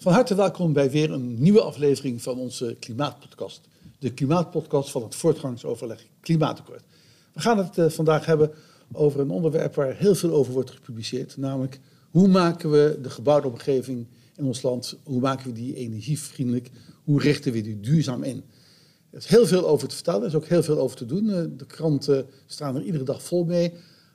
Van harte welkom bij weer een nieuwe aflevering van onze Klimaatpodcast. De Klimaatpodcast van het voortgangsoverleg Klimaatakkoord. We gaan het uh, vandaag hebben over een onderwerp waar heel veel over wordt gepubliceerd. Namelijk, hoe maken we de gebouwde omgeving in ons land, hoe maken we die energievriendelijk, hoe richten we die duurzaam in. Er is heel veel over te vertellen, er is ook heel veel over te doen. Eh, de kranten staan er iedere dag vol mee.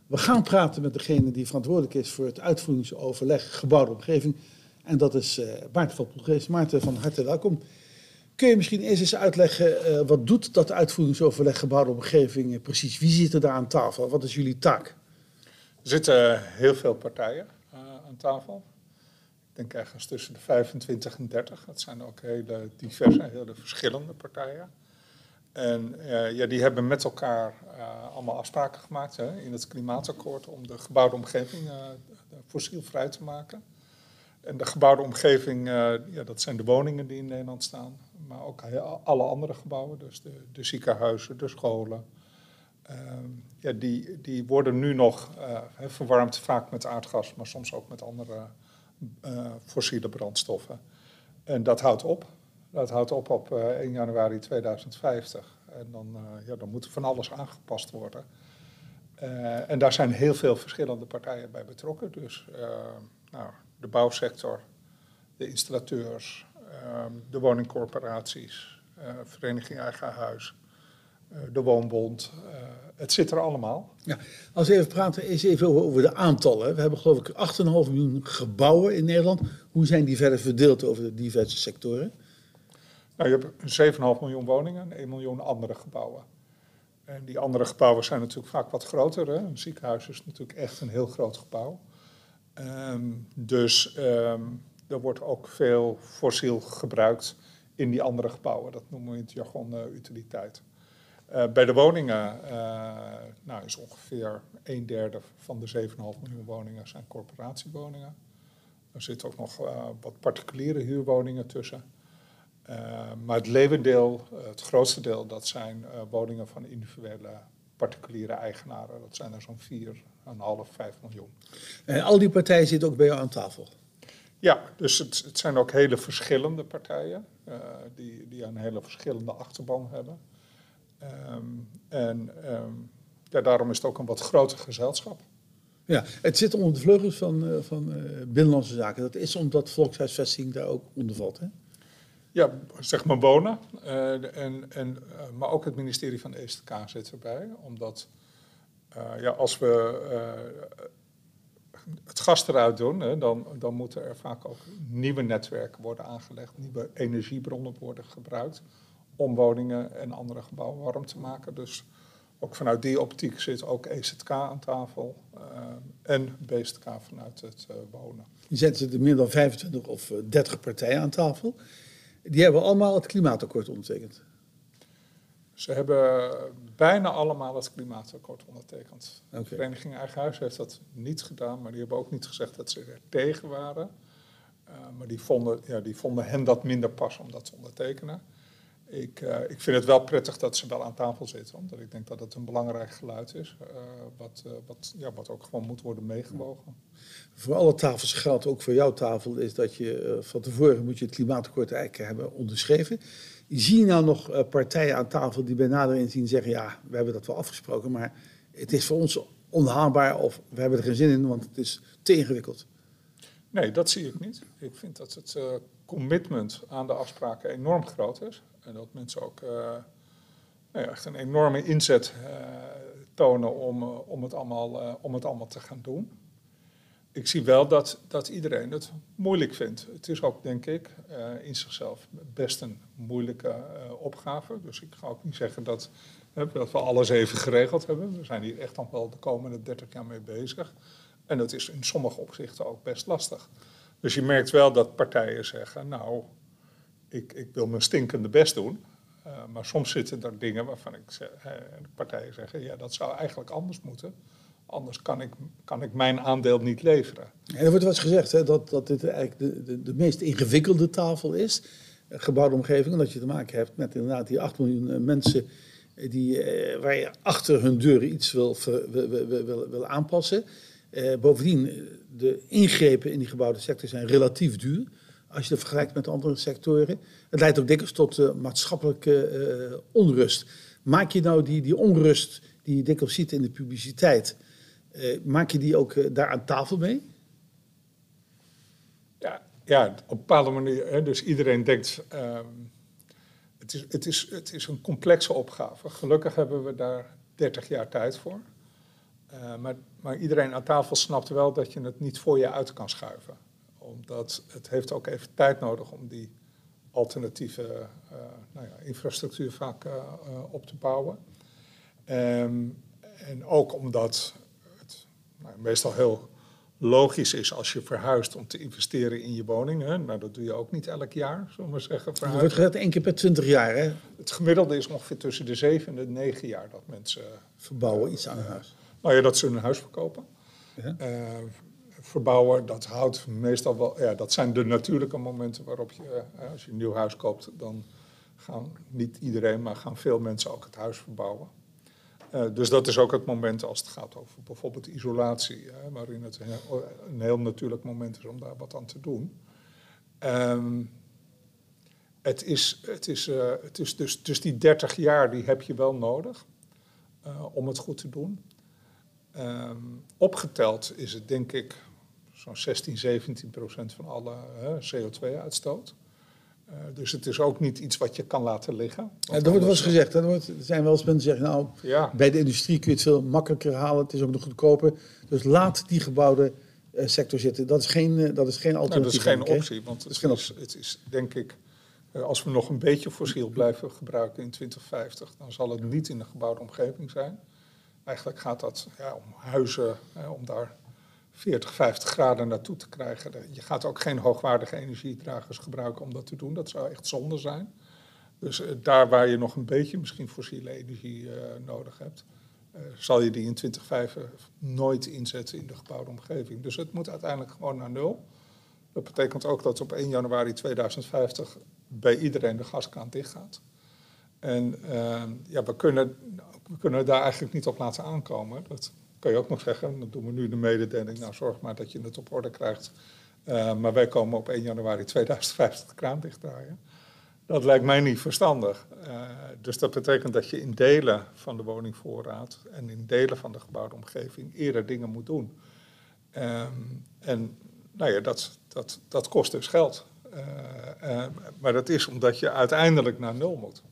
We gaan praten met degene die verantwoordelijk is voor het uitvoeringsoverleg gebouwde omgeving. En dat is uh, Maarten van Poelgeest. Maarten, van harte welkom. Kun je misschien eens eens uitleggen, uh, wat doet dat uitvoeringsoverleg gebouwde omgeving precies? Wie zit er daar aan tafel? Wat is jullie taak? Er zitten heel veel partijen aan tafel. Ik denk ergens tussen de 25 en 30. Dat zijn ook hele diverse, hele verschillende partijen. En ja, die hebben met elkaar allemaal afspraken gemaakt hè, in het klimaatakkoord om de gebouwde omgeving uh, fossielvrij te maken. En de gebouwde omgeving, ja, dat zijn de woningen die in Nederland staan, maar ook alle andere gebouwen, dus de, de ziekenhuizen, de scholen. Ehm, ja, die, die worden nu nog verwarmd, vaak met aardgas, maar soms ook met andere fossiele brandstoffen. En dat houdt op. Dat houdt op op 1 januari 2050. En dan, ja, dan moet van alles aangepast worden. En daar zijn heel veel verschillende partijen bij betrokken. Dus nou, de bouwsector, de installateurs, de woningcorporaties, Vereniging Eigen Huis, de Woonbond. het zit er allemaal. Ja, als we even praten, eens even over de aantallen. We hebben geloof ik 8,5 miljoen gebouwen in Nederland. Hoe zijn die verder verdeeld over de diverse sectoren? Nou, je hebt 7,5 miljoen woningen en 1 miljoen andere gebouwen. En die andere gebouwen zijn natuurlijk vaak wat groter. Hè? Een ziekenhuis is natuurlijk echt een heel groot gebouw. Um, dus um, er wordt ook veel fossiel gebruikt in die andere gebouwen. Dat noemen we in het jargon uh, utiliteit. Uh, bij de woningen uh, nou, is ongeveer een derde van de 7,5 miljoen woningen zijn corporatiewoningen. Er zitten ook nog wat particuliere huurwoningen tussen. Uh, maar het levendeel, het grootste deel, dat zijn woningen van individuele particuliere eigenaren. Dat zijn er zo'n 4,5, 5 miljoen. En al die partijen zitten ook bij jou aan tafel? Ja, dus het, het zijn ook hele verschillende partijen die, die een hele verschillende achterban hebben. Um, en um, ja, daarom is het ook een wat groter gezelschap. Ja, het zit onder de vleugels van, van Binnenlandse Zaken. Dat is omdat volkshuisvesting daar ook onder valt, hè? Ja, zeg maar wonen. En, en, maar ook het ministerie van de ESTK zit erbij. Omdat ja, als we het gas eruit doen, hè, dan, dan moeten er vaak ook nieuwe netwerken worden aangelegd. Nieuwe energiebronnen worden gebruikt om woningen en andere gebouwen warm te maken. Dus ook vanuit die optiek zit ook EZK aan tafel en BSTK vanuit het wonen. Je zet er meer dan 25 of 30 partijen aan tafel. Die hebben allemaal het klimaatakkoord ondertekend. Ze hebben bijna allemaal het klimaatakkoord ondertekend. Okay. De Vereniging Eigen Huis heeft dat niet gedaan, maar die hebben ook niet gezegd dat ze er tegen waren. Uh, maar die vonden, ja, die vonden hen dat minder pas om dat te ondertekenen. Ik, uh, ik vind het wel prettig dat ze wel aan tafel zitten, omdat ik denk dat het een belangrijk geluid is, uh, wat, wat, ja, wat ook gewoon moet worden meegewogen. Voor alle tafels geldt, ook voor jouw tafel, is dat je van tevoren moet je het klimaatakkoord eigenlijk hebben onderschreven. Zie je nou nog partijen aan tafel die bij nader inzien zeggen, ja, we hebben dat wel afgesproken, maar het is voor ons onhaalbaar of we hebben er geen zin in, want het is te ingewikkeld. Nee, dat zie ik niet. Ik vind dat het uh, commitment aan de afspraken enorm groot is. En dat mensen ook uh, nou ja, echt een enorme inzet tonen om, om, het allemaal, om het allemaal te gaan doen. Ik zie wel dat, dat iedereen het moeilijk vindt. Het is ook, denk ik, in zichzelf best een moeilijke opgave. Dus ik ga ook niet zeggen dat, we alles even geregeld hebben. We zijn hier echt nog wel de komende 30 jaar mee bezig. En dat is in sommige opzichten ook best lastig. Dus je merkt wel dat partijen zeggen, nou, ik, ik wil mijn stinkende best doen. Uh, maar soms zitten er dingen waarvan ik partijen zeggen, ja, dat zou eigenlijk anders moeten. Anders kan ik, kan ik mijn aandeel niet leveren. En er wordt wel eens gezegd hè, dat, dat dit eigenlijk de, de, de meest ingewikkelde tafel is, gebouwde omgeving, omdat je te maken hebt met inderdaad die 8 miljoen mensen die, uh, waar je achter hun deuren iets wil, wil, wil, wil, aanpassen. Uh, bovendien, de ingrepen in die gebouwde sector zijn relatief duur. als je het vergelijkt met andere sectoren. Het leidt ook dikwijls tot uh, maatschappelijke onrust. Maak je nou die, die onrust die je dikwijls ziet in de publiciteit, maak je die ook daar aan tafel mee? Ja, ja op een bepaalde manier. Hè, dus iedereen denkt, ehm, het, is, het, is, het is een complexe opgave. Gelukkig hebben we daar 30 jaar tijd voor. maar, maar iedereen aan tafel snapt wel dat je het niet voor je uit kan schuiven omdat het heeft ook even tijd nodig om die alternatieve nou ja, infrastructuur vaak op te bouwen. Um, en ook omdat nou, meestal heel logisch is als je verhuist om te investeren in je woning. Hè. Nou, dat doe je ook niet elk jaar, zullen we maar zeggen. Dat wordt gezegd één keer per twintig jaar, hè? Het gemiddelde is ongeveer tussen de zeven en de negen jaar dat mensen... Verbouwen iets aan hun huis. Nou ja, dat ze hun huis verkopen. Ja verbouwen, dat houdt meestal wel, ja, dat zijn de natuurlijke momenten waarop je, eh, als je een nieuw huis koopt, dan gaan niet iedereen, maar gaan veel mensen ook het huis verbouwen. Uh, dus dat is ook het moment als het gaat over bijvoorbeeld isolatie, hè, waarin het een heel, natuurlijk moment is om daar wat aan te doen. Um, het is, het is, uh, het is dus, dus die 30 jaar die heb je wel nodig uh, om het goed te doen. Um, opgeteld is het denk ik zo'n 16, 17 procent van alle CO2-uitstoot. Uh, eh, dus het is ook niet iets wat je kan laten liggen. Ja, dat wordt wel eens gezegd. Er, wordt, er zijn wel eens mensen die zeggen, nou, ja. bij de industrie kun je het veel makkelijker halen. Het is ook nog goedkoper. Dus laat die gebouwde uh, sector zitten. Dat is geen, uh, dat is geen alternatief. Nou, dat is geen optie. Want het is, is, het is denk ik, als we nog een beetje fossiel blijven gebruiken in 2050, dan zal het niet in de gebouwde omgeving zijn. Eigenlijk gaat dat ja, om huizen, om daar 40, 50 graden naartoe te krijgen. Je gaat ook geen hoogwaardige energiedragers gebruiken om dat te doen. Dat zou echt zonde zijn. Dus uh, daar waar je nog een beetje misschien fossiele energie uh, nodig hebt, zal je die in 2050 nooit inzetten in de gebouwde omgeving. Dus het moet uiteindelijk gewoon naar nul. Dat betekent ook dat op 1 januari 2050 bij iedereen de gaskraan dichtgaat. En ja, we kunnen, we kunnen daar eigenlijk niet op laten aankomen. Dat, kan je ook nog zeggen, dan doen we nu de mededeling, nou zorg maar dat je het op orde krijgt. Uh, maar wij komen op 1 januari 2050 de kraan dichtdraaien. Dat lijkt mij niet verstandig. Uh, dus dat betekent dat je in delen van de woningvoorraad en in delen van de gebouwde omgeving eerder dingen moet doen. Um, en nou ja, dat, dat, dat kost dus geld. Uh, maar dat is omdat je uiteindelijk naar nul moet.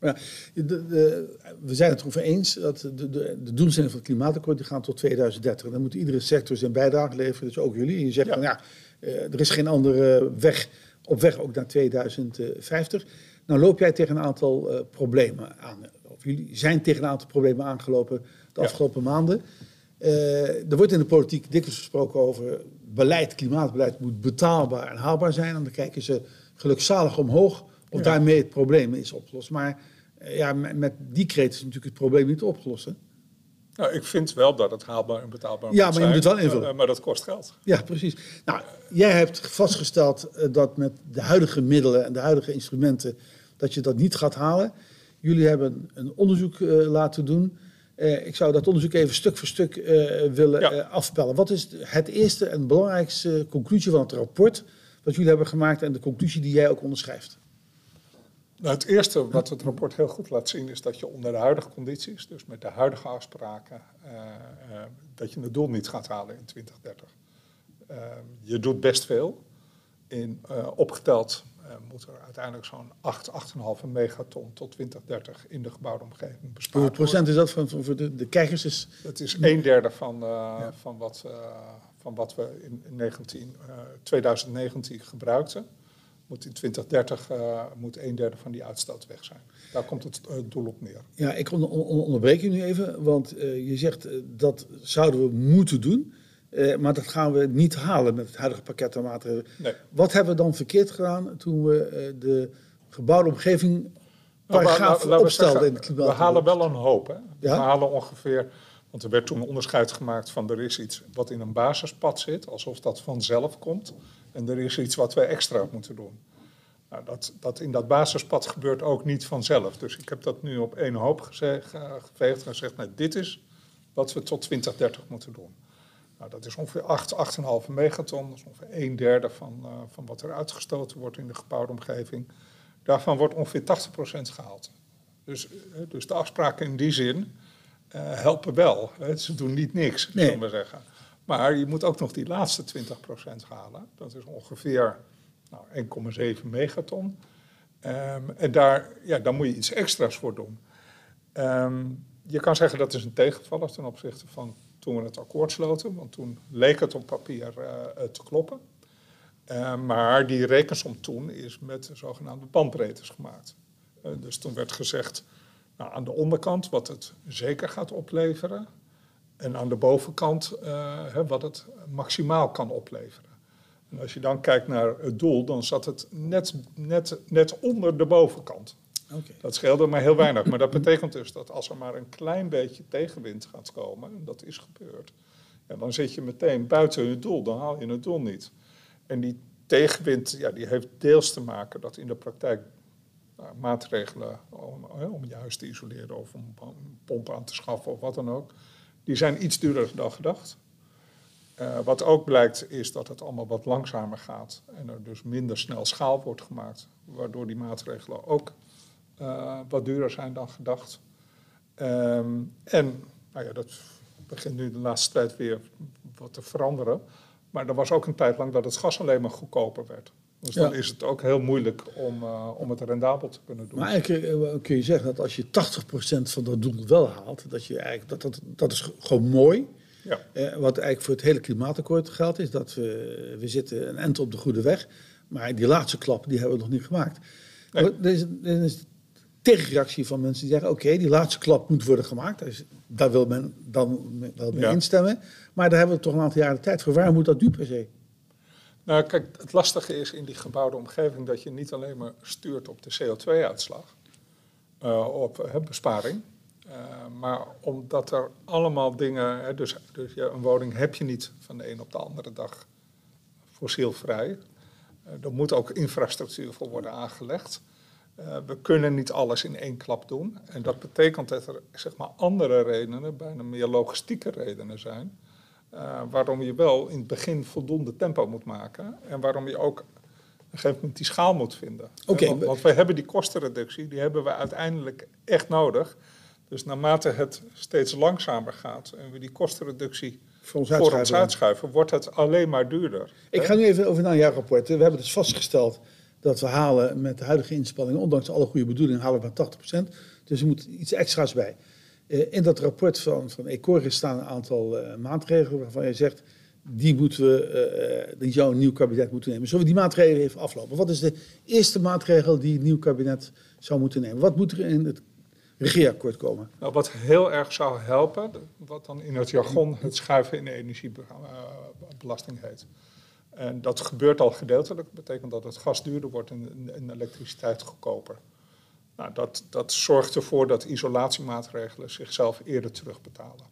Ja, de, de, we zijn het erover eens dat de, de, de doelstellingen van het klimaatakkoord die gaan tot 2030. Dan moet iedere sector zijn bijdrage leveren, dus ook jullie. En je zegt ja. van ja, eh, er is geen andere weg op weg ook naar 2050. Nou loop jij tegen een aantal uh, problemen aan. Of jullie zijn tegen een aantal problemen aangelopen de afgelopen maanden. Uh, er wordt in de politiek dikwijls gesproken over beleid, klimaatbeleid moet betaalbaar en haalbaar zijn. En dan kijken ze gelukzalig omhoog of daarmee het probleem is opgelost. Maar eh, ja, met die kreet is natuurlijk het probleem niet opgelost. Hè? Nou, ik vind wel dat het haalbaar en betaalbaar ja, maar je moet het wel invullen. Uh, maar dat kost geld. Ja, precies. Nou, jij hebt vastgesteld dat met de huidige middelen en de huidige instrumenten... dat je dat niet gaat halen. Jullie hebben een onderzoek uh, laten doen... Uh, ik zou dat onderzoek even stuk voor stuk willen ja. afpellen. Wat is het eerste en belangrijkste conclusie van het rapport wat jullie hebben gemaakt en de conclusie die jij ook onderschrijft? Nou, het eerste wat het rapport heel goed laat zien is dat je onder de huidige condities, dus met de huidige afspraken, uh, uh, dat je het doel niet gaat halen in 2030. Uh, je doet best veel. In, opgeteld moet er uiteindelijk zo'n 8, 8,5 megaton tot 2030 in de gebouwde omgeving bespaard Hoeveel procent is dat van, voor de, de kijkers? Is... Het is een derde van, ja. van, wat, van wat we in 19, 2019 gebruikten moet in 2030 uh, moet een derde van die uitstoot weg zijn. Daar komt het uh, doel op neer. Ja, ik onder, onderbreek je nu even, want uh, je zegt dat zouden we moeten doen. maar dat gaan we niet halen met het huidige pakket aan maatregelen. Nee. Wat hebben we dan verkeerd gedaan toen we de gebouwde omgeving paragraaf nou, opstelden in het klimaat? We halen wel een hoop. Hè? We halen ongeveer, want er werd toen een onderscheid gemaakt van er is iets wat in een basispad zit, alsof dat vanzelf komt. En er is iets wat wij extra moeten doen. Nou, dat, dat in dat basispad gebeurt ook niet vanzelf. Dus ik heb dat nu op één hoop gezegd, geveegd en gezegd, nou, dit is wat we tot 2030 moeten doen. Nou, dat is ongeveer 8, 8,5 megaton. Dat is ongeveer een derde van, uh, van wat er uitgestoten wordt in de gebouwde omgeving. Daarvan wordt ongeveer 80% gehaald. Dus, dus de afspraken in die zin uh, helpen wel. Ze doen niet niks, nee. zullen we zeggen. Maar je moet ook nog die laatste 20% halen. Dat is ongeveer nou, 1,7 megaton. Um, en daar, ja, daar moet je iets extra's voor doen. Um, je kan zeggen dat is een tegenvaller ten opzichte van toen we het akkoord sloten. Want toen leek het op papier uh, te kloppen. Uh, maar die rekensom toen is met zogenaamde bandbreedtes gemaakt. Uh, dus toen werd gezegd, nou, aan de onderkant wat het zeker gaat opleveren. En aan de bovenkant hè, wat het maximaal kan opleveren. En als je dan kijkt naar het doel, dan zat het net, net, net onder de bovenkant. Okay. Dat scheelde maar heel weinig. Maar dat betekent dus dat als er maar een klein beetje tegenwind gaat komen, en dat is gebeurd, en dan zit je meteen buiten het doel, dan haal je het doel niet. En die tegenwind ja, die heeft deels te maken dat in de praktijk nou, maatregelen om, om je huis te isoleren of om pompen aan te schaffen of wat dan ook, die zijn iets duurder dan gedacht. Uh, wat ook blijkt is dat het allemaal wat langzamer gaat en er dus minder snel schaal wordt gemaakt, waardoor die maatregelen ook uh, wat duurder zijn dan gedacht. Um, en nou ja, dat begint nu de laatste tijd weer wat te veranderen. Maar er was ook een tijd lang dat het gas alleen maar goedkoper werd. Dus dan is het ook heel moeilijk om, uh, om het rendabel te kunnen doen. Maar eigenlijk kun je zeggen dat als je 80% van dat doel wel haalt, dat, je eigenlijk, dat, dat, dat is gewoon mooi ja. Uh, wat eigenlijk voor het hele klimaatakkoord geldt, is dat we, we zitten een eind op de goede weg. Maar die laatste klap, die hebben we nog niet gemaakt. Nee. Er, is, er is tegenreactie van mensen die zeggen: oké, die laatste klap moet worden gemaakt. Dus daar wil men dan wel mee instemmen. Maar daar hebben we toch een aantal jaren de tijd voor. Waar moet dat nu per se? Nou, kijk, het lastige is in die gebouwde omgeving dat je niet alleen maar stuurt op de CO2-uitslag, uh, op uh, besparing. Uh, maar omdat er allemaal dingen, hè, dus, dus ja, een woning heb je niet van de een op de andere dag fossielvrij. er moet ook infrastructuur voor worden aangelegd. Uh, we kunnen niet alles in één klap doen. En dat betekent dat er zeg maar, andere redenen, bijna meer logistieke redenen zijn. Uh, waarom je wel in het begin voldoende tempo moet maken. En waarom je ook op een gegeven moment die schaal moet vinden. Okay. Want, want wij hebben die kostenreductie, die hebben we uiteindelijk echt nodig. Dus naarmate het steeds langzamer gaat en we die kostenreductie voor ons, voor ons uitschuiven, wordt het alleen maar duurder. Ik ga nu even over naar jouw rapport. We hebben dus vastgesteld dat we halen met de huidige inspanningen, ondanks alle goede bedoelingen, halen we maar 80%. Dus er moet iets extra's bij. Uh, in dat rapport van, van Ecoris staan een aantal uh, maatregelen waarvan je zegt, die, moeten we, uh, zou een nieuw kabinet moeten nemen. Zullen we die maatregelen even aflopen? Wat is de eerste maatregel die het nieuw kabinet zou moeten nemen? Wat moet er in het regeerakkoord komen? Nou, wat heel erg zou helpen, wat dan in het jargon het schuiven in de energiebelasting heet. En dat gebeurt al gedeeltelijk. Dat betekent dat het gas duurder wordt en, en elektriciteit goedkoper. Nou, dat, dat zorgt ervoor dat isolatiemaatregelen zichzelf eerder terugbetalen.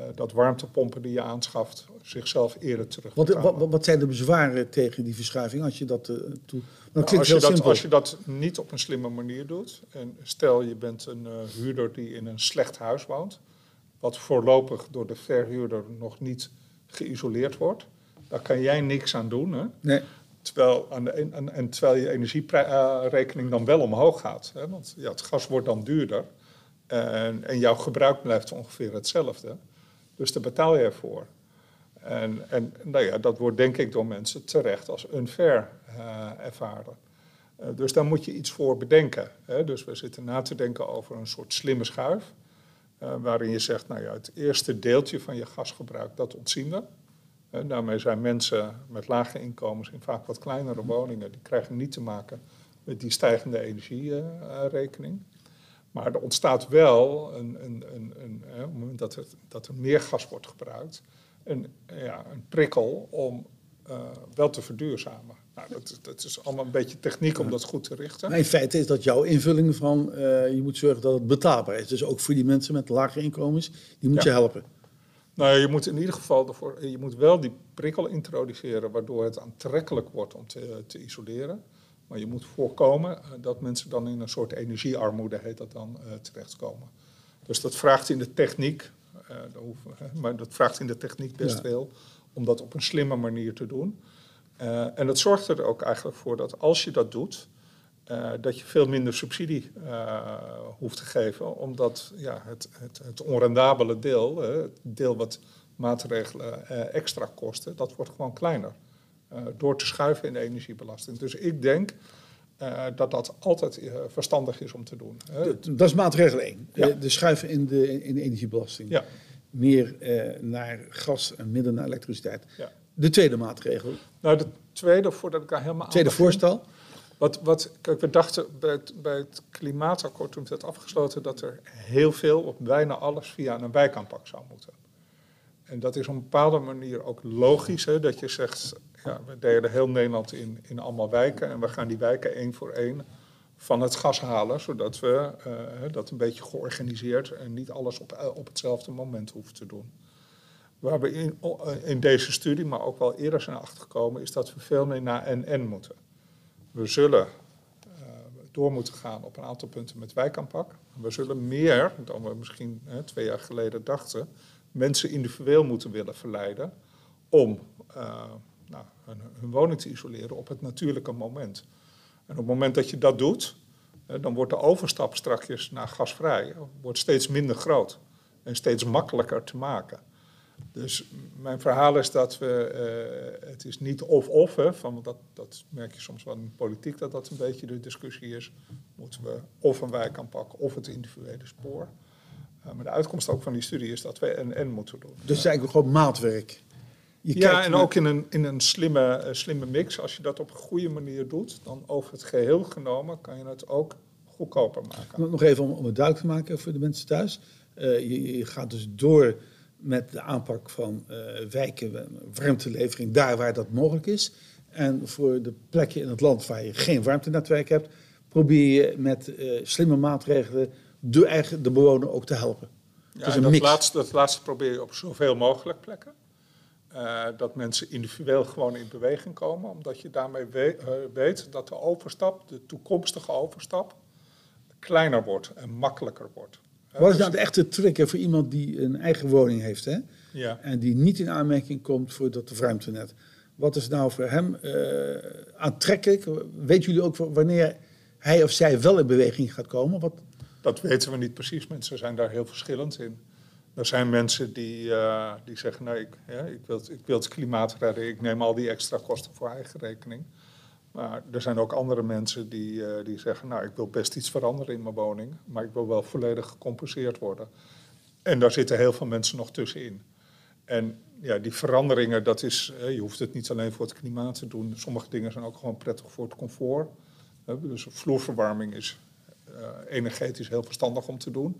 Uh, dat warmtepompen die je aanschaft zichzelf eerder terugbetalen. Wat, wat, wat zijn de bezwaren tegen die verschuiving als je dat uh, toe... Nou, als, je dat, als je dat niet op een slimme manier doet... en stel je bent een uh, huurder die in een slecht huis woont... wat voorlopig door de verhuurder nog niet geïsoleerd wordt... Daar kan jij niks aan doen. Hè? Nee. Terwijl, aan de, en, en, terwijl je energierekening dan wel omhoog gaat. Hè? Want ja, het gas wordt dan duurder. En, en jouw gebruik blijft ongeveer hetzelfde. Dus daar betaal je ervoor. En, en nou ja, dat wordt denk ik door mensen terecht als unfair uh, ervaren. Uh, dus daar moet je iets voor bedenken. Hè? Dus we zitten na te denken over een soort slimme schuif. Uh, waarin je zegt, nou ja, het eerste deeltje van je gasgebruik, dat ontzien we daarmee zijn mensen met lage inkomens in vaak wat kleinere woningen, die krijgen niet te maken met die stijgende energierekening. Maar er ontstaat wel, een, een, een, een, op het moment dat er, dat er meer gas wordt gebruikt, een, ja, een prikkel om uh, wel te verduurzamen. Nou, dat, dat, is allemaal een beetje techniek om dat goed te richten. Maar in feite is dat jouw invulling van uh, je moet zorgen dat het betaalbaar is. Dus ook voor die mensen met lage inkomens, die moet ja. je helpen. Nou, je moet in ieder geval ervoor, je moet wel die prikkel introduceren waardoor het aantrekkelijk wordt om te, te isoleren. Maar je moet voorkomen eh, dat mensen dan in een soort energiearmoede, heet dat dan, uh, terechtkomen. Dus dat vraagt in de techniek Uh, dat hoeven, maar dat vraagt in de techniek best veel om dat op een slimme manier te doen. Uh, en dat zorgt er ook eigenlijk voor dat als je dat doet, uh, dat je veel minder subsidie hoeft te geven, omdat ja, het, het, het onrendabele deel, het deel wat maatregelen extra kosten, dat wordt gewoon kleiner. door te schuiven in de energiebelasting. Dus ik denk uh, dat dat altijd uh, verstandig is om te doen. Dat is maatregel 1. Ja. De schuiven in de, in de energiebelasting. Ja. Meer uh, naar gas en minder naar elektriciteit. Ja. De tweede maatregel. Nou, de tweede, voordat ik daar helemaal Tweede aan voorstel. Wat, wat, we dachten bij het, bij het klimaatakkoord toen het werd afgesloten dat er heel veel, of bijna alles, via een wijkaanpak zou moeten. En dat is op een bepaalde manier ook logisch, hè, dat je zegt, ja, we delen heel Nederland in, in allemaal wijken en we gaan die wijken één voor één van het gas halen, zodat we uh, dat een beetje georganiseerd en niet alles op, eh, op hetzelfde moment hoeven te doen. Waar we in, eh, in deze studie, maar ook wel eerder zijn achtergekomen, is dat we veel meer naar NN moeten. We zullen uh, door moeten gaan op een aantal punten met wijkaanpak. We zullen meer dan we misschien twee jaar geleden dachten, mensen individueel moeten willen verleiden om uh, nou, hun, woning te isoleren op het natuurlijke moment. En op het moment dat je dat doet, dan wordt de overstap straks naar gasvrij wordt steeds minder groot en steeds makkelijker te maken. Dus mijn verhaal is dat we, uh, het is niet of-of, van, dat, dat merk je soms wel in de politiek dat dat een beetje de discussie is. Moeten we of een wijk aanpakken of het individuele spoor. Uh, maar de uitkomst ook van die studie is dat we en-en moeten doen. Dus ja. eigenlijk gewoon maatwerk. Je ja, en ook in een, in een slimme, uh, slimme mix. Als je dat op een goede manier doet, dan over het geheel genomen kan je het ook goedkoper maken. Nog even om, om het duidelijk te maken voor de mensen thuis. Je, je, gaat dus door met de aanpak van uh, wijken, warmtelevering, daar waar dat mogelijk is. En voor de plekken in het land waar je geen warmtenetwerk hebt, probeer je met slimme maatregelen de, eigen, de bewoner ook te helpen. Ja, dat, laatste, dat laatste probeer je op zoveel mogelijk plekken. Uh, dat mensen individueel gewoon in beweging komen, omdat je daarmee weet, uh, weet, dat de overstap, de toekomstige overstap, kleiner wordt en makkelijker wordt. Wat is nou de echte trigger voor iemand die een eigen woning heeft hè? Ja. en die niet in aanmerking komt voor dat ruimtenet? Wat is nou voor hem uh, aantrekkelijk? Weet jullie ook wanneer hij of zij wel in beweging gaat komen? Wat... Dat weten we niet precies. Mensen zijn daar heel verschillend in. Er zijn mensen die, uh, die zeggen, nee, ik, ja, ik, wil, ik wil het klimaat redden, ik neem al die extra kosten voor eigen rekening. Maar er zijn ook andere mensen die, uh, die zeggen, nou, ik wil best iets veranderen in mijn woning, maar ik wil wel volledig gecompenseerd worden. En daar zitten heel veel mensen nog tussenin. En ja, die veranderingen, dat is, je hoeft het niet alleen voor het klimaat te doen. Sommige dingen zijn ook gewoon prettig voor het comfort. dus vloerverwarming is energetisch heel verstandig om te doen.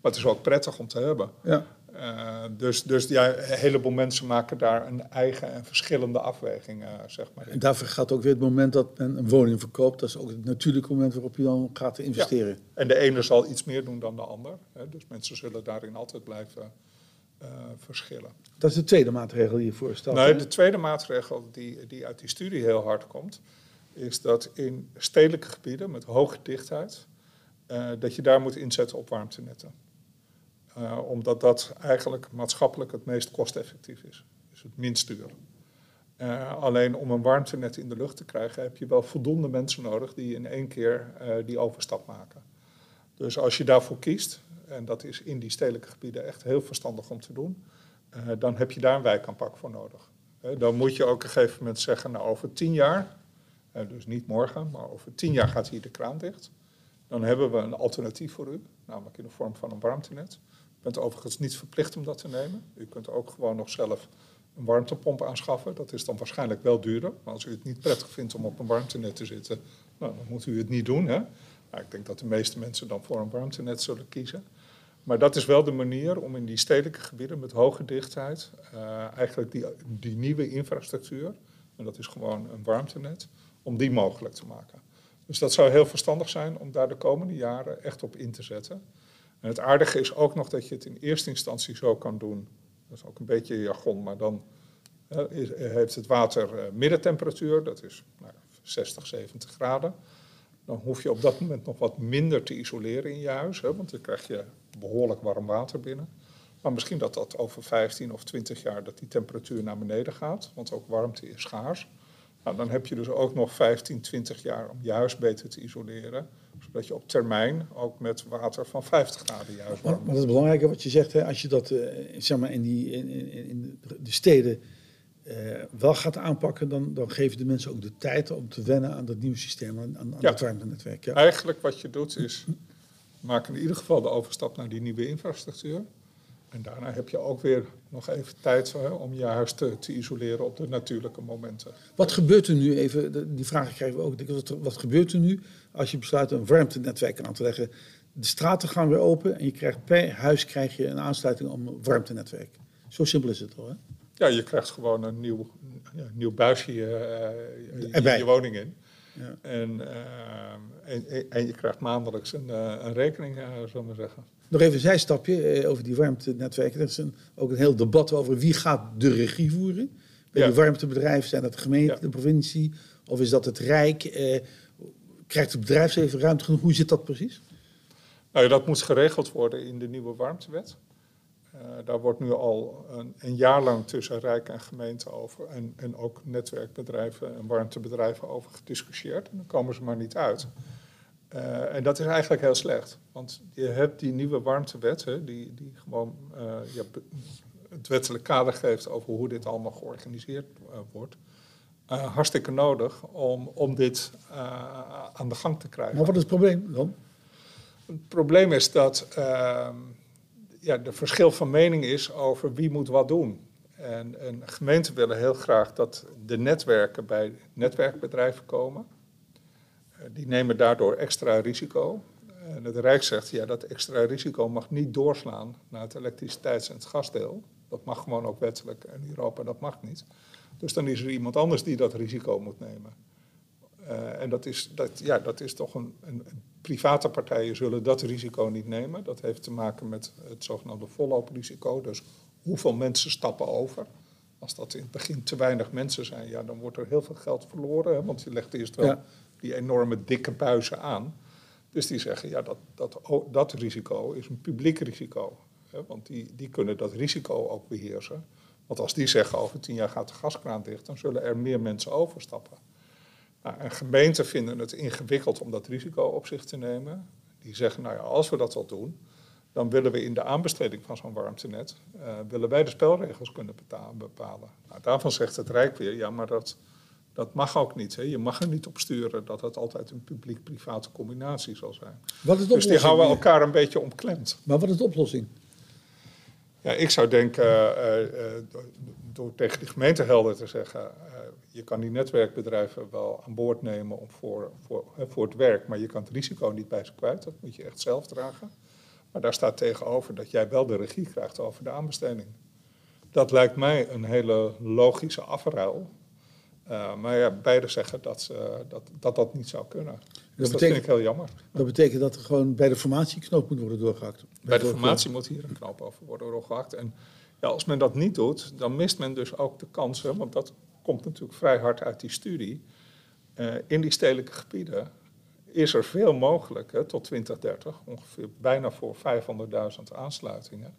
Maar het is ook prettig om te hebben. Ja. Uh, dus dus ja, een heleboel mensen maken daar een eigen en verschillende afweging, uh, zeg maar. En daarvoor gaat ook weer het moment dat men een woning verkoopt. Dat is ook het natuurlijke moment waarop je dan gaat investeren. Ja. En de ene zal iets meer doen dan de ander. Hè, dus mensen zullen daarin altijd blijven uh, verschillen. Dat is de tweede maatregel die je voorstelt? Nee, de tweede maatregel die, die uit die studie heel hard komt... is dat in stedelijke gebieden met hoge dichtheid... dat je daar moet inzetten op warmtenetten. Uh, omdat dat eigenlijk maatschappelijk het meest kosteffectief is. Dus het minst duur. Uh, alleen om een warmtenet in de lucht te krijgen heb je wel voldoende mensen nodig die in één keer uh, die overstap maken. Dus als je daarvoor kiest, en dat is in die stedelijke gebieden echt heel verstandig om te doen, dan heb je daar een wijkaanpak voor nodig. dan moet je ook op een gegeven moment zeggen, nou over tien jaar, dus niet morgen, maar over tien jaar gaat hier de kraan dicht. Dan hebben we een alternatief voor u, namelijk in de vorm van een warmtenet bent overigens niet verplicht om dat te nemen. U kunt ook gewoon nog zelf een warmtepomp aanschaffen. Dat is dan waarschijnlijk wel duurder. Maar als u het niet prettig vindt om op een warmtenet te zitten, nou, dan moet u het niet doen. Hè? Nou, ik denk dat de meeste mensen dan voor een warmtenet zullen kiezen. Maar dat is wel de manier om in die stedelijke gebieden met hoge dichtheid uh, eigenlijk die, die nieuwe infrastructuur, en dat is gewoon een warmtenet, om die mogelijk te maken. Dus dat zou heel verstandig zijn om daar de komende jaren echt op in te zetten. En het aardige is ook nog dat je het in eerste instantie zo kan doen. Dat is ook een beetje jargon, maar dan heeft het water uh, middentemperatuur, dat is nou, 60, 70 graden. Dan hoef je op dat moment nog wat minder te isoleren in je huis, hè, want dan krijg je behoorlijk warm water binnen. Maar Maar misschien dat dat over 15 of 20 jaar dat die temperatuur naar beneden gaat, want ook warmte is schaars. Nou, dan heb je dus ook nog 15, 20 jaar om je huis beter te isoleren. Zodat je op termijn ook met water van 50 graden je huis Maar, dat is belangrijk wat je zegt, hè, als je dat eh, zeg maar in, die, in, in, in de steden eh, wel gaat aanpakken, dan, dan geven de mensen ook de tijd om te wennen aan dat nieuwe systeem, aan, aan Ja. dat warmtenetwerk. Ja. Eigenlijk wat je doet is, maak in ieder geval de overstap naar die nieuwe infrastructuur. En daarna heb je ook weer nog even tijd hè, om je huis te, te isoleren op de natuurlijke momenten. Wat gebeurt er nu, even, die vragen krijgen we ook, wat gebeurt er nu als je besluit een warmtenetwerk aan te leggen? De straten gaan weer open en je krijgt per huis krijg je een aansluiting om een warmtenetwerk. Zo simpel is het al, hè? Ja, je krijgt gewoon een nieuw, een nieuw buisje eh, je, Erbij. je woning in. Ja. En, eh, en, en je krijgt maandelijks een, eh, een rekening, eh zullen we zeggen. Nog even een zijstapje eh, over die warmtenetwerken. Er is een, ook een heel debat over wie gaat de regie voeren. Bij Ja. die warmtebedrijven zijn dat de gemeente, Ja. de provincie of is dat het Rijk? Eh, krijgt het bedrijfsleven ruimte genoeg? Hoe zit dat precies? Nou, dat moet geregeld worden in de nieuwe warmtewet. Eh, daar wordt nu al een, een jaar lang tussen Rijk en gemeente over en, en ook netwerkbedrijven en warmtebedrijven over gediscussieerd. En dan komen ze maar niet uit. Eh, en dat is eigenlijk heel slecht. Want je hebt die nieuwe warmtewet, hè, die, die gewoon eh, ja, het wettelijk kader geeft over hoe dit allemaal georganiseerd wordt. Eh, hartstikke nodig om, om dit eh, aan de gang te krijgen. Maar wat is het probleem dan? Het probleem is dat ehm ja, er verschil van mening is over wie moet wat doen. En, en gemeenten willen heel graag dat de netwerken bij netwerkbedrijven komen. Eh, die nemen daardoor extra risico. En het Rijk zegt, ja, dat extra risico mag niet doorslaan naar het elektriciteits- en het gasdeel. Dat mag gewoon ook wettelijk en Europa dat mag niet. Dus dan is er iemand anders die dat risico moet nemen. Eh, en dat is, dat, ja, dat is toch een, een, Private partijen zullen dat risico niet nemen. Dat heeft te maken met het zogenaamde vollooprisico. Dus hoeveel mensen stappen over. Als dat in het begin te weinig mensen zijn, ja, dan wordt er heel veel geld verloren. Hè, want je legt eerst wel Ja. die enorme dikke buizen aan. Dus die zeggen, ja, dat, dat, dat risico is een publiek risico. Hè, want die, die kunnen dat risico ook beheersen. Want als die zeggen, over tien jaar gaat de gaskraan dicht, dan zullen er meer mensen overstappen. Nou, en gemeenten vinden het ingewikkeld om dat risico op zich te nemen. Die zeggen, nou ja, als we dat al doen, dan willen we in de aanbesteding van zo'n warmtenet, eh, willen wij de spelregels kunnen bepalen. Nou, daarvan zegt het Rijk weer, ja, maar dat, dat mag ook niet. Hè. Je mag er niet op sturen dat het altijd een publiek-private combinatie zal zijn. Wat is de Dus die houden elkaar een beetje omklemd. Maar wat is de oplossing? Ja, ik zou denken, eh, eh, door, door tegen de gemeente helder te zeggen, eh, je kan die netwerkbedrijven wel aan boord nemen om voor, voor, voor het werk, maar je kan het risico niet bij ze kwijt, dat moet je echt zelf dragen. Maar daar staat tegenover dat jij wel de regie krijgt over de aanbesteding. Dat lijkt mij een hele logische afruil. Eh, maar ja, beide zeggen dat, eh, dat, dat dat niet zou kunnen. Dus dat, betekent- vind ik heel jammer. Dat betekent dat er gewoon bij de formatie knoop moet worden doorgehakt. Bij de formatie moet hier een knoop over worden doorgehakt. En ja, als men dat niet doet, dan mist men dus ook de kansen, want dat komt natuurlijk vrij hard uit die studie. Eh, in die stedelijke gebieden is er veel mogelijk hè, tot 2030, ongeveer bijna voor 500.000 aansluitingen,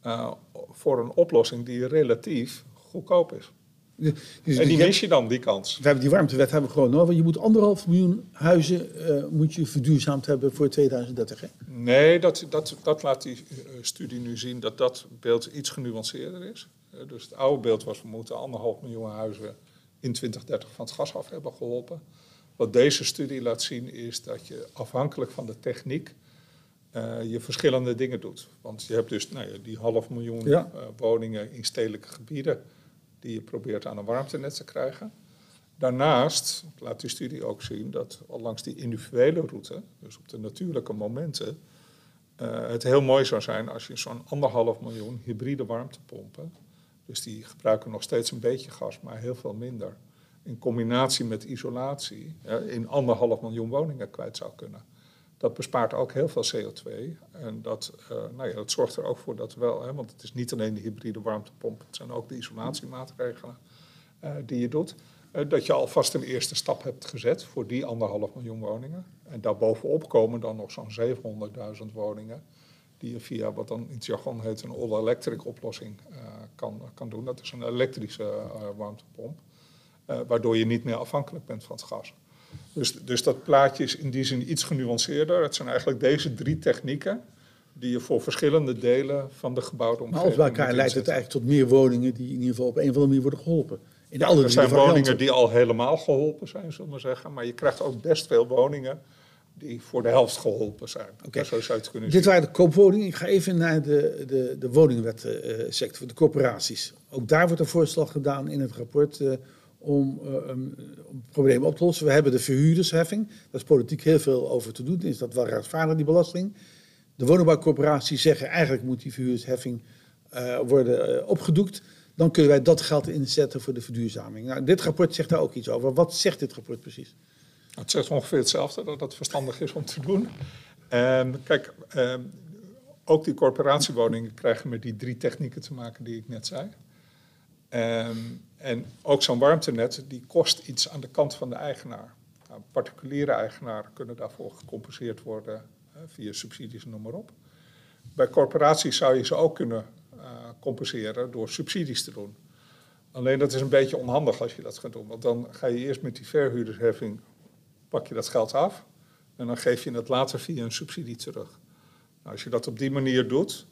eh, voor een oplossing die relatief goedkoop is. Dus En die mis je dan, die kans. we hebben die warmtewet hebben we gewoon nodig. Je moet anderhalf miljoen huizen eh, moet je verduurzaamd hebben voor 2030. Hè? Nee, dat, dat, dat laat die eh, studie nu zien dat dat beeld iets genuanceerder is. Eh, dus het oude beeld was, we moeten anderhalf miljoen huizen in 2030 van het gas af hebben geholpen. Wat deze studie laat zien is dat je afhankelijk van de techniek je verschillende dingen doet. Want je hebt dus nou ja, die half miljoen Ja. woningen in stedelijke gebieden die je probeert aan een warmtenet te krijgen. Daarnaast laat die studie ook zien dat langs die individuele route, dus op de natuurlijke momenten, eh, het heel mooi zou zijn als je zo'n anderhalf miljoen hybride warmtepompen, dus die gebruiken nog steeds een beetje gas, maar heel veel minder, in combinatie met isolatie, eh, in anderhalf miljoen woningen kwijt zou kunnen. Dat bespaart ook heel veel CO2 en dat, eh, nou ja, dat zorgt er ook voor dat wel, hè, want het is niet alleen de hybride warmtepomp, het zijn ook de isolatiemaatregelen eh, die je doet. eh, dat je alvast een eerste stap hebt gezet voor die anderhalf miljoen woningen. En daarbovenop komen dan nog zo'n 700.000 woningen die je via wat dan in het jargon heet een all-electric oplossing kan, kan doen. Dat is een elektrische warmtepomp, waardoor je niet meer afhankelijk bent van het gas. Dus, dus dat plaatje is in die zin iets genuanceerder. Het zijn eigenlijk deze drie technieken die je voor verschillende delen van de gebouwde omgeving. Maar als bij elkaar leidt het eigenlijk tot meer woningen die in ieder geval op een of andere manier worden geholpen. In ja, er zijn woningen die al helemaal geholpen zijn, zullen we maar zeggen. Maar je krijgt ook best veel woningen die voor de helft geholpen zijn. Okay. Zo zou het kunnen Dit waren de koopwoningen. Ik ga even naar de, de, de woningwetsector, de corporaties. Ook daar wordt een voorstel gedaan in het rapport uh, om, um, om problemen op te lossen. We hebben de verhuurdersheffing. Daar is politiek heel veel over te doen. Is dat wel rechtvaardig, die belasting? De woningbouwcorporaties zeggen eigenlijk moet die verhuurdersheffing uh, worden opgedoekt dan kunnen wij dat geld inzetten voor de verduurzaming. Nou, dit rapport zegt daar ook iets over. Wat zegt dit rapport precies? Het zegt ongeveer hetzelfde, dat het verstandig is om te doen. Um, kijk, um, ook die corporatiewoningen krijgen met die drie technieken te maken die ik net zei. Um, en ook zo'n warmtenet, die kost iets aan de kant van de eigenaar. Nou, particuliere eigenaren kunnen daarvoor gecompenseerd worden uh, via subsidies en noem maar op. Bij corporaties zou je ze ook kunnen compenseren door subsidies te doen. Alleen dat is een beetje onhandig als je dat gaat doen. Want dan ga je eerst met die verhuurdersheffing, pak je dat geld af. En dan geef je het later via een subsidie terug. Nou, als je dat op die manier doet,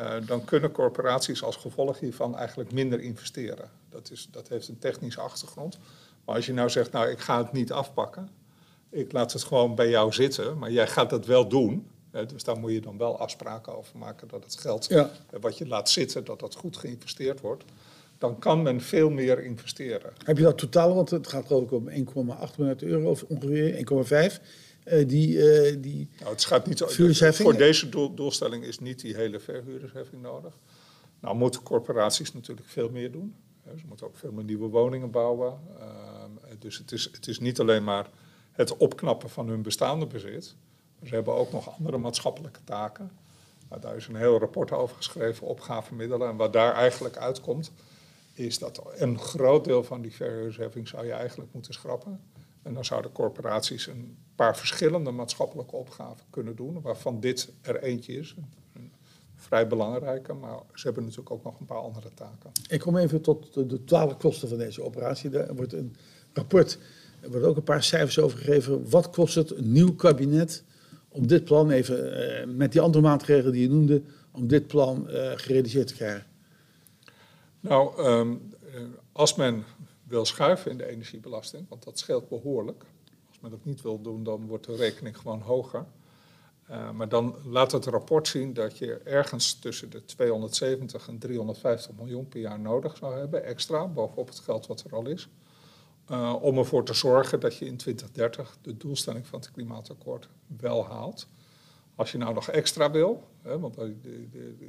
uh, dan kunnen corporaties als gevolg hiervan eigenlijk minder investeren. Dat, is, dat heeft een technische achtergrond. Maar als je nou zegt, nou ik ga het niet afpakken, ik laat het gewoon bij jou zitten, maar jij gaat dat wel doen, dus daar moet je dan wel afspraken over maken dat het geld ja. wat je laat zitten, dat dat goed geïnvesteerd wordt. Dan kan men veel meer investeren. Heb je dat totaal, want het gaat geloof ik om 1,8 miljard euro of ongeveer 1,5. Uh, die, uh, die nou, het gaat niet, voor deze doel, doelstelling is niet die hele verhuurdersheffing nodig. Nou moeten corporaties natuurlijk veel meer doen. Ze moeten ook veel meer nieuwe woningen bouwen. Uh, dus het is, het is niet alleen maar het opknappen van hun bestaande bezit. Ze hebben ook nog andere maatschappelijke taken. Nou, daar is een heel rapport over geschreven, opgavemiddelen. En wat daar eigenlijk uitkomt, is dat een groot deel van die verhuursheffing zou je eigenlijk moeten schrappen. En dan zouden corporaties een paar verschillende maatschappelijke opgaven kunnen doen, waarvan dit er eentje is. Een vrij belangrijke, maar ze hebben natuurlijk ook nog een paar andere taken. Ik kom even tot de totale kosten van deze operatie. Er wordt een rapport, er worden ook een paar cijfers over gegeven. Wat kost het een nieuw kabinet om dit plan even, uh, met die andere maatregelen die je noemde, om dit plan uh, gerealiseerd te krijgen? Nou, um, als men wil schuiven in de energiebelasting, want dat scheelt behoorlijk. Als men dat niet wil doen, dan wordt de rekening gewoon hoger. Uh, maar dan laat het rapport zien dat je ergens tussen de 270 en 350 miljoen per jaar nodig zou hebben, extra, bovenop het geld wat er al is. Uh, om ervoor te zorgen dat je in 2030 de doelstelling van het klimaatakkoord wel haalt. Als je nou nog extra wil, hè, want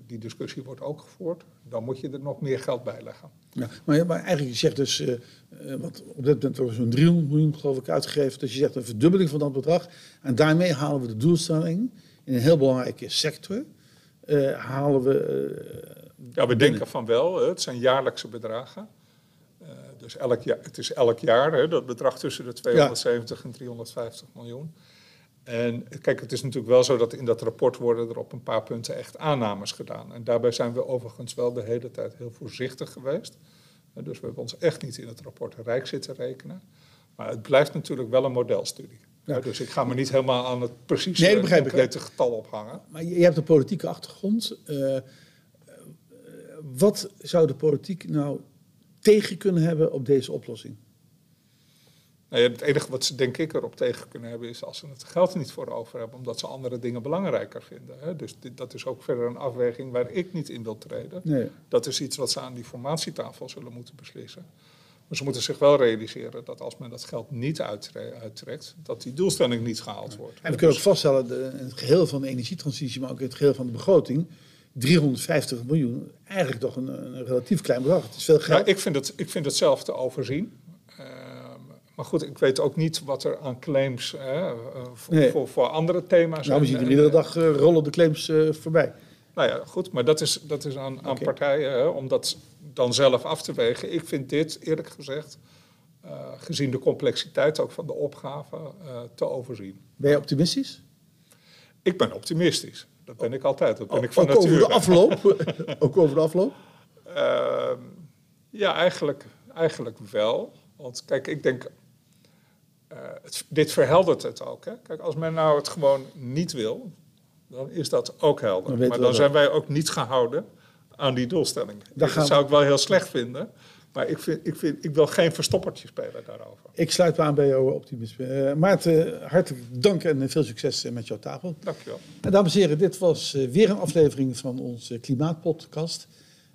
die, discussie wordt ook gevoerd, dan moet je er nog meer geld bij leggen. Ja, maar, maar eigenlijk, je zegt dus, uh, wat op dit moment wordt zo'n 300 miljoen geloof ik uitgegeven, dus je zegt een verdubbeling van dat bedrag. En daarmee halen we de doelstelling in een heel belangrijke sector, uh, halen we... ja, we denken van wel, het zijn jaarlijkse bedragen. Dus elk jaar, het is elk jaar hè, dat bedrag tussen de 270 en 350 miljoen. En kijk, het is natuurlijk wel zo dat in dat rapport worden er op een paar punten echt aannames gedaan. En daarbij zijn we overigens wel de hele tijd heel voorzichtig geweest. Dus we hebben ons echt niet in het rapport rijk zitten rekenen. Maar het blijft natuurlijk wel een modelstudie. Ja. Dus ik ga me niet helemaal aan het precieze nee, concrete getal ophangen. Maar je hebt een politieke achtergrond. Uh, wat zou de politiek nou tegen kunnen hebben op deze oplossing? Nou het enige wat ze denk ik erop tegen kunnen hebben is als ze het geld niet voor over hebben, omdat ze andere dingen belangrijker vinden. Hè? Dus dit, dat is ook verder een afweging waar ik niet in wil treden. Nee. Dat is iets wat ze aan die formatietafel zullen moeten beslissen. Maar ze moeten zich wel realiseren dat als men dat geld niet uittrekt, dat die doelstelling niet gehaald wordt. En we kunnen ook vaststellen, in het geheel van de energietransitie, maar ook in het geheel van de begroting, 350 miljoen, eigenlijk toch een, een, relatief klein bedrag. Het is veel geld. Ja, ik, vind het, ik vind het zelf te overzien. Maar goed, ik weet ook niet wat er aan claims uh, voor, nee. voor, voor, andere thema's nou, we zien er iedere dag uh, rollen de claims uh, voorbij. Nou ja, goed, maar dat is, dat is aan, aan okay. partijen hè, om dat dan zelf af te wegen. Ik vind dit, eerlijk gezegd, gezien de complexiteit ook van de opgave, te overzien. Ben je optimistisch? Ik ben optimistisch. dat ben ik altijd. Dat ben ik van ook over de afloop. ook over de afloop. Ehm, ja, eigenlijk, eigenlijk wel. Want kijk, ik denk, eh, het, dit verheldert het ook. Hè? Kijk, als men nou het gewoon niet wil, dan is dat ook helder. Maar dan zijn wij ook niet gehouden aan die doelstelling. Dat we- zou ik wel heel slecht vinden. Maar ik, vind, ik, vind, ik wil geen verstoppertje spelen daarover. Ik sluit me aan bij jouw optimisme. Eh, Maarten, hartelijk dank en veel succes eh, met jouw tafel. Dankjewel. En dames en heren, dit was eh, weer een aflevering van onze Klimaatpodcast.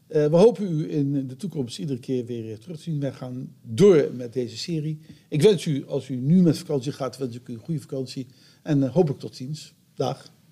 Eh, we hopen u in de toekomst iedere keer weer terug te zien. Wij gaan door met deze serie. Ik wens u, als u nu met vakantie gaat, wens ik u een goede vakantie. En eh, hopelijk tot ziens. Dag.